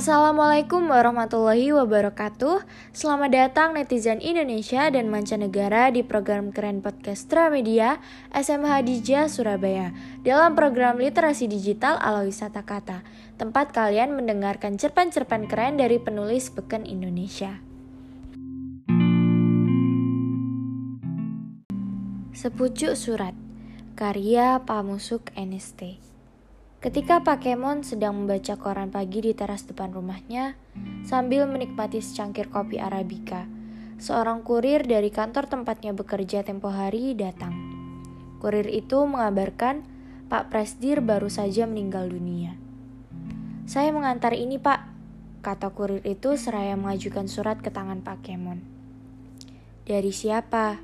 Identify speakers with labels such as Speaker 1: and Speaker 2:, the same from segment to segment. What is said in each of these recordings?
Speaker 1: Assalamualaikum warahmatullahi wabarakatuh. Selamat datang netizen Indonesia dan mancanegara di program keren podcast Tramedia SMH Dija Surabaya. Dalam program literasi digital ala wisata kata Tempat kalian mendengarkan cerpen-cerpen keren dari penulis beken Indonesia. Sepucuk Surat Karya Pamusuk NST Ketika Pakemon sedang membaca koran pagi di teras depan rumahnya, sambil menikmati secangkir kopi Arabica, seorang kurir dari kantor tempatnya bekerja tempo hari datang. Kurir itu mengabarkan Pak Presdir baru saja meninggal dunia. Saya mengantar ini pak, kata kurir itu seraya mengajukan surat ke tangan Pak Kemon. Dari siapa?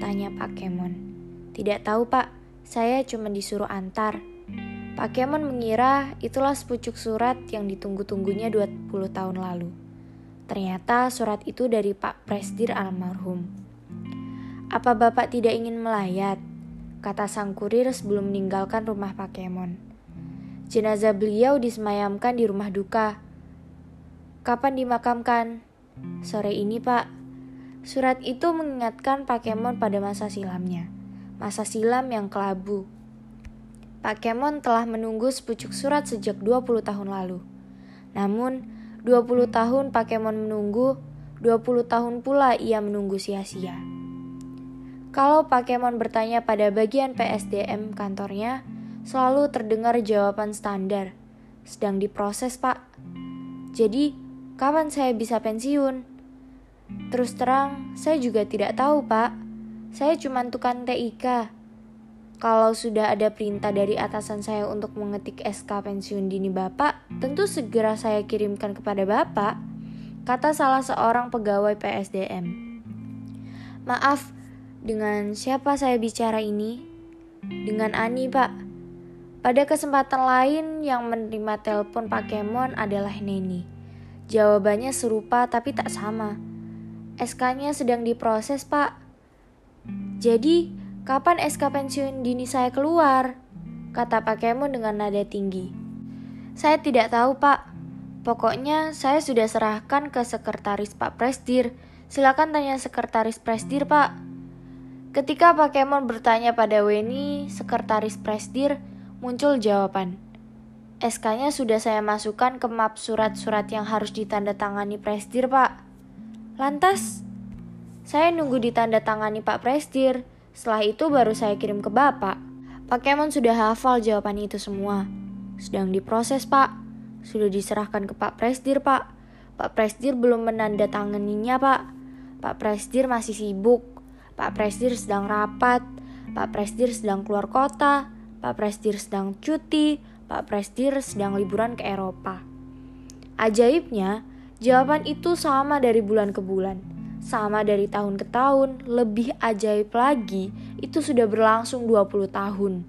Speaker 1: Tanya Pak Kemon. Tidak tahu pak, saya cuma disuruh antar, Pak Kemon mengira itulah sepucuk surat yang ditunggu-tunggunya 20 tahun lalu. Ternyata surat itu dari Pak Presdir almarhum. Apa Bapak tidak ingin melayat? Kata sang kurir sebelum meninggalkan rumah Pak Kemon. Jenazah beliau disemayamkan di rumah duka. Kapan dimakamkan? Sore ini, Pak. Surat itu mengingatkan Pak Kemon pada masa silamnya. Masa silam yang kelabu, Pak Kemon telah menunggu sepucuk surat sejak 20 tahun lalu. Namun, 20 tahun Pak Kemon menunggu, 20 tahun pula ia menunggu sia-sia. Kalau Pak Kemon bertanya pada bagian PSDM kantornya, selalu terdengar jawaban standar. Sedang diproses, Pak. Jadi, kapan saya bisa pensiun? Terus terang, saya juga tidak tahu, Pak. Saya cuma tukang TIK. Kalau sudah ada perintah dari atasan saya untuk mengetik SK pensiun dini Bapak, tentu segera saya kirimkan kepada Bapak, kata salah seorang pegawai PSDM. Maaf, dengan siapa saya bicara ini? Dengan Ani, Pak. Pada kesempatan lain yang menerima telepon Pak Kemon adalah Neni. Jawabannya serupa tapi tak sama. SK-nya sedang diproses, Pak. Jadi, Kapan SK pensiun dini saya keluar? Kata Pak Kemon dengan nada tinggi. Saya tidak tahu, Pak. Pokoknya saya sudah serahkan ke sekretaris Pak Presdir. Silakan tanya sekretaris Presdir, Pak. Ketika Pak Kemon bertanya pada Weni, sekretaris Presdir, muncul jawaban. SK-nya sudah saya masukkan ke map surat-surat yang harus ditandatangani Presdir, Pak. Lantas, saya nunggu ditandatangani Pak Presdir. Setelah itu baru saya kirim ke bapak. Pak Kemon sudah hafal jawaban itu semua. Sedang diproses, Pak. Sudah diserahkan ke Pak Presdir, Pak. Pak Presdir belum menandatanganinya, Pak. Pak Presdir masih sibuk. Pak Presdir sedang rapat. Pak Presdir sedang keluar kota. Pak Presdir sedang cuti. Pak Presdir sedang liburan ke Eropa. Ajaibnya, jawaban itu sama dari bulan ke bulan sama dari tahun ke tahun, lebih ajaib lagi, itu sudah berlangsung 20 tahun.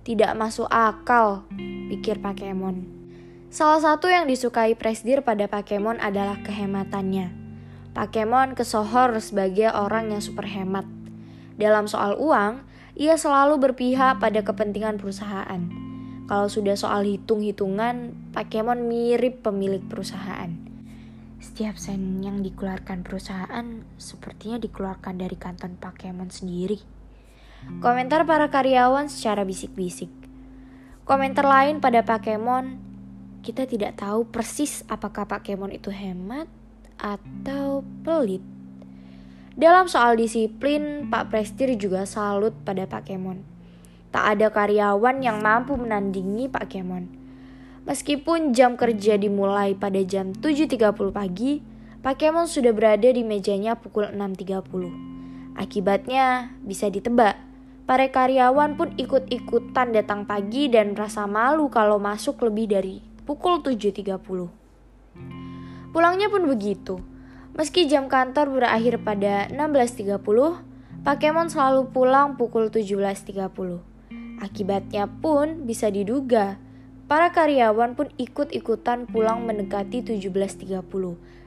Speaker 1: Tidak masuk akal, pikir Pakemon. Salah satu yang disukai Presdir pada Pakemon adalah kehematannya. Pakemon kesohor sebagai orang yang super hemat. Dalam soal uang, ia selalu berpihak pada kepentingan perusahaan. Kalau sudah soal hitung-hitungan, Pakemon mirip pemilik perusahaan. Setiap sen yang dikeluarkan perusahaan sepertinya dikeluarkan dari kanton Pokemon sendiri. Komentar para karyawan secara bisik-bisik. Komentar lain pada Pokemon, kita tidak tahu persis apakah Pokemon itu hemat atau pelit. Dalam soal disiplin, Pak Prestir juga salut pada Pokemon. Tak ada karyawan yang mampu menandingi Pak Kemon. Meskipun jam kerja dimulai pada jam 7.30 pagi, Pak Kemon sudah berada di mejanya pukul 6.30. Akibatnya bisa ditebak, para karyawan pun ikut-ikutan datang pagi dan merasa malu kalau masuk lebih dari pukul 7.30. Pulangnya pun begitu. Meski jam kantor berakhir pada 16.30, Pak Kemon selalu pulang pukul 17.30. Akibatnya pun bisa diduga Para karyawan pun ikut-ikutan pulang mendekati 17.30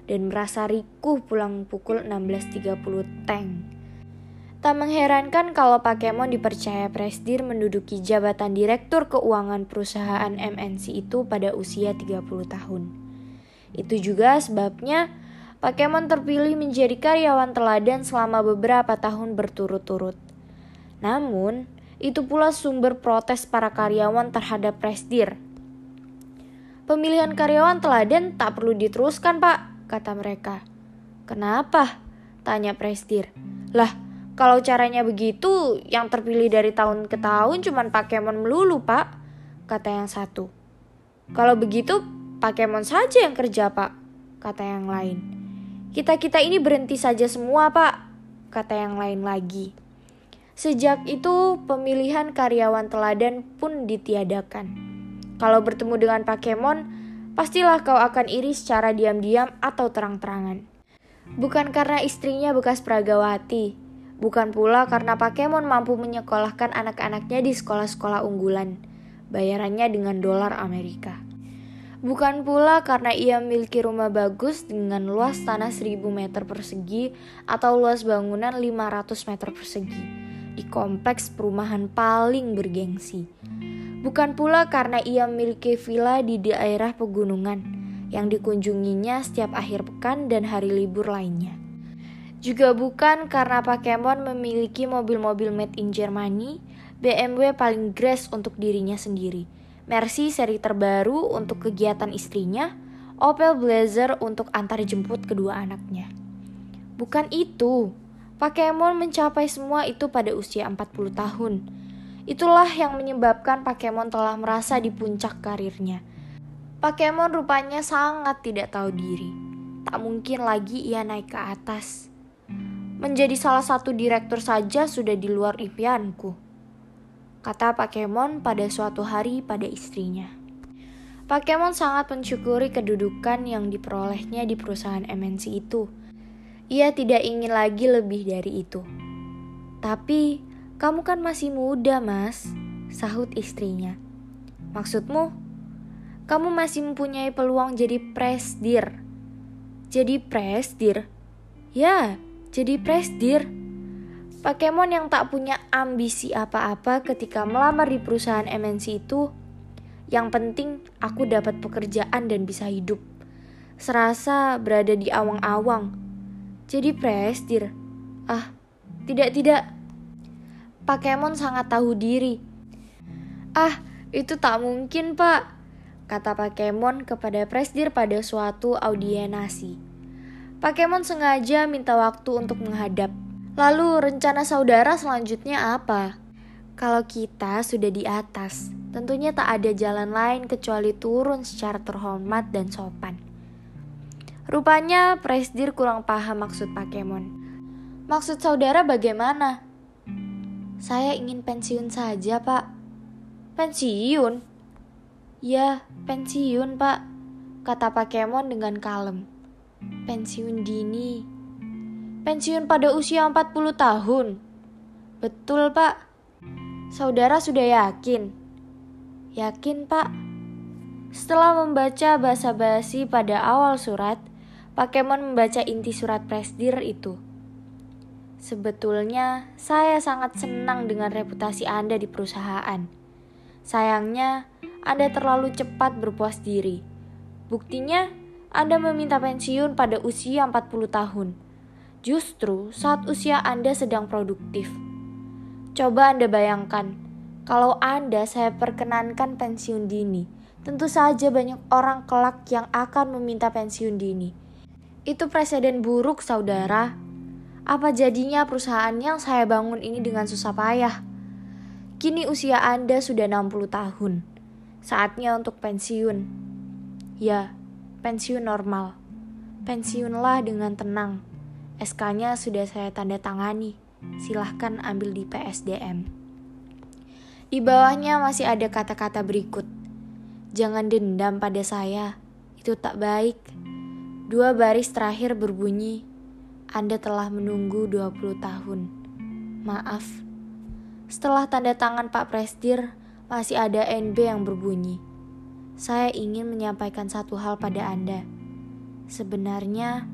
Speaker 1: dan merasa rikuh pulang pukul 16.30 tank. Tak mengherankan kalau Pakemon dipercaya Presdir menduduki jabatan Direktur Keuangan perusahaan MNC itu pada usia 30 tahun. Itu juga sebabnya Pakemon terpilih menjadi karyawan teladan selama beberapa tahun berturut-turut. Namun, itu pula sumber protes para karyawan terhadap Presdir. Pemilihan karyawan teladan tak perlu diteruskan, Pak, kata mereka. Kenapa? Tanya Presdir. Lah, kalau caranya begitu, yang terpilih dari tahun ke tahun cuma Pakemon melulu, Pak, kata yang satu. Kalau begitu, Pakemon saja yang kerja, Pak, kata yang lain. Kita-kita ini berhenti saja semua, Pak, kata yang lain lagi. Sejak itu, pemilihan karyawan teladan pun ditiadakan. Kalau bertemu dengan Pakemon, pastilah kau akan iri secara diam-diam atau terang-terangan. Bukan karena istrinya bekas peragawati, bukan pula karena Pakemon mampu menyekolahkan anak-anaknya di sekolah-sekolah unggulan. Bayarannya dengan dolar Amerika. Bukan pula karena ia memiliki rumah bagus dengan luas tanah 1000 meter persegi atau luas bangunan 500 meter persegi di kompleks perumahan paling bergengsi. Bukan pula karena ia memiliki villa di daerah pegunungan yang dikunjunginya setiap akhir pekan dan hari libur lainnya. Juga bukan karena Pokemon memiliki mobil-mobil made in Germany, BMW paling grass untuk dirinya sendiri Mercy seri terbaru untuk kegiatan istrinya, Opel Blazer untuk antar jemput kedua anaknya. Bukan itu, Pokemon mencapai semua itu pada usia 40 tahun. Itulah yang menyebabkan Pokemon telah merasa di puncak karirnya. Pokemon rupanya sangat tidak tahu diri. Tak mungkin lagi ia naik ke atas. Menjadi salah satu direktur saja sudah di luar impianku kata Pakemon pada suatu hari pada istrinya. Pakemon sangat mensyukuri kedudukan yang diperolehnya di perusahaan MNC itu. Ia tidak ingin lagi lebih dari itu. Tapi, kamu kan masih muda, Mas, sahut istrinya. Maksudmu? Kamu masih mempunyai peluang jadi presdir. Jadi presdir? Ya, jadi presdir. Pokemon yang tak punya ambisi apa-apa ketika melamar di perusahaan MNC itu, yang penting aku dapat pekerjaan dan bisa hidup. Serasa berada di awang-awang. Jadi presdir. Ah, tidak-tidak. Pokemon sangat tahu diri. Ah, itu tak mungkin, Pak, kata Pokemon kepada Presdir pada suatu audienasi. Pokemon sengaja minta waktu untuk menghadap. Lalu rencana saudara selanjutnya apa? Kalau kita sudah di atas, tentunya tak ada jalan lain kecuali turun secara terhormat dan sopan. Rupanya Presdir kurang paham maksud Pakemon. Maksud saudara bagaimana? Saya ingin pensiun saja, Pak. Pensiun? Ya, pensiun, Pak. Kata Pakemon dengan kalem. Pensiun dini Pensiun pada usia 40 tahun. Betul, Pak. Saudara sudah yakin? Yakin, Pak. Setelah membaca bahasa basi pada awal surat, Pakemon membaca inti surat presdir itu. Sebetulnya, saya sangat senang dengan reputasi Anda di perusahaan. Sayangnya, Anda terlalu cepat berpuas diri. Buktinya, Anda meminta pensiun pada usia 40 tahun justru saat usia Anda sedang produktif. Coba Anda bayangkan, kalau Anda saya perkenankan pensiun dini, tentu saja banyak orang kelak yang akan meminta pensiun dini. Itu presiden buruk, saudara. Apa jadinya perusahaan yang saya bangun ini dengan susah payah? Kini usia Anda sudah 60 tahun. Saatnya untuk pensiun. Ya, pensiun normal. Pensiunlah dengan tenang SK-nya sudah saya tanda tangani. Silahkan ambil di PSDM. Di bawahnya masih ada kata-kata berikut. Jangan dendam pada saya, itu tak baik. Dua baris terakhir berbunyi, Anda telah menunggu 20 tahun. Maaf. Setelah tanda tangan Pak Presdir, masih ada NB yang berbunyi. Saya ingin menyampaikan satu hal pada Anda. Sebenarnya,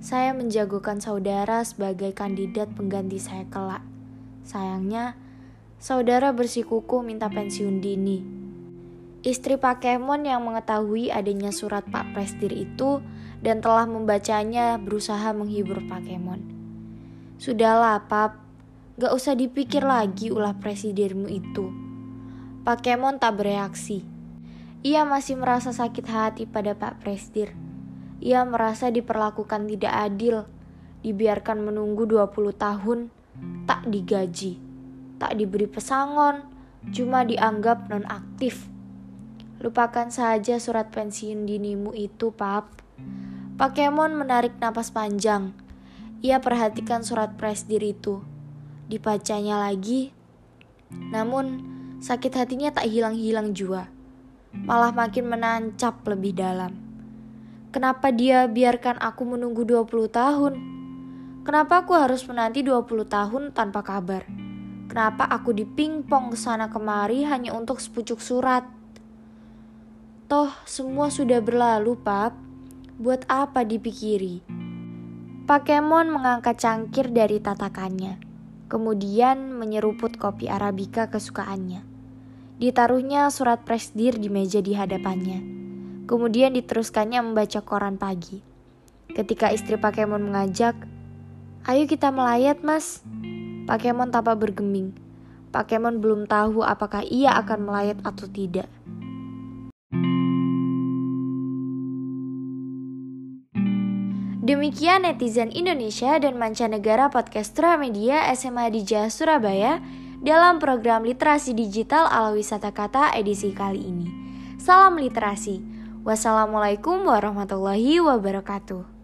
Speaker 1: saya menjagokan saudara sebagai kandidat pengganti saya kelak. Sayangnya, saudara bersikuku minta pensiun dini. Istri Pakemon yang mengetahui adanya surat Pak Presdir itu dan telah membacanya berusaha menghibur Pakemon. Sudahlah, Pap. Gak usah dipikir lagi ulah presidirmu itu. Pakemon tak bereaksi. Ia masih merasa sakit hati pada Pak Presdir. Ia merasa diperlakukan tidak adil, dibiarkan menunggu 20 tahun, tak digaji, tak diberi pesangon, cuma dianggap nonaktif. Lupakan saja surat pensiun dinimu itu, Pap. Pakemon menarik napas panjang. Ia perhatikan surat presdir itu. Dibacanya lagi. Namun, sakit hatinya tak hilang-hilang jua malah makin menancap lebih dalam. Kenapa dia biarkan aku menunggu 20 tahun? Kenapa aku harus menanti 20 tahun tanpa kabar? Kenapa aku dipingpong ke sana kemari hanya untuk sepucuk surat? Toh, semua sudah berlalu, Pap. Buat apa dipikiri? Pakemon mengangkat cangkir dari tatakannya, kemudian menyeruput kopi Arabica kesukaannya. Ditaruhnya surat presdir di meja di hadapannya. Kemudian diteruskannya membaca koran pagi. Ketika istri Pakemon mengajak, Ayo kita melayat mas. Pakemon tampak bergeming. Pakemon belum tahu apakah ia akan melayat atau tidak. Demikian netizen Indonesia dan mancanegara podcast Media SMA di Surabaya dalam program Literasi Digital ala Wisata Kata edisi kali ini. Salam literasi. Wassalamualaikum warahmatullahi wabarakatuh.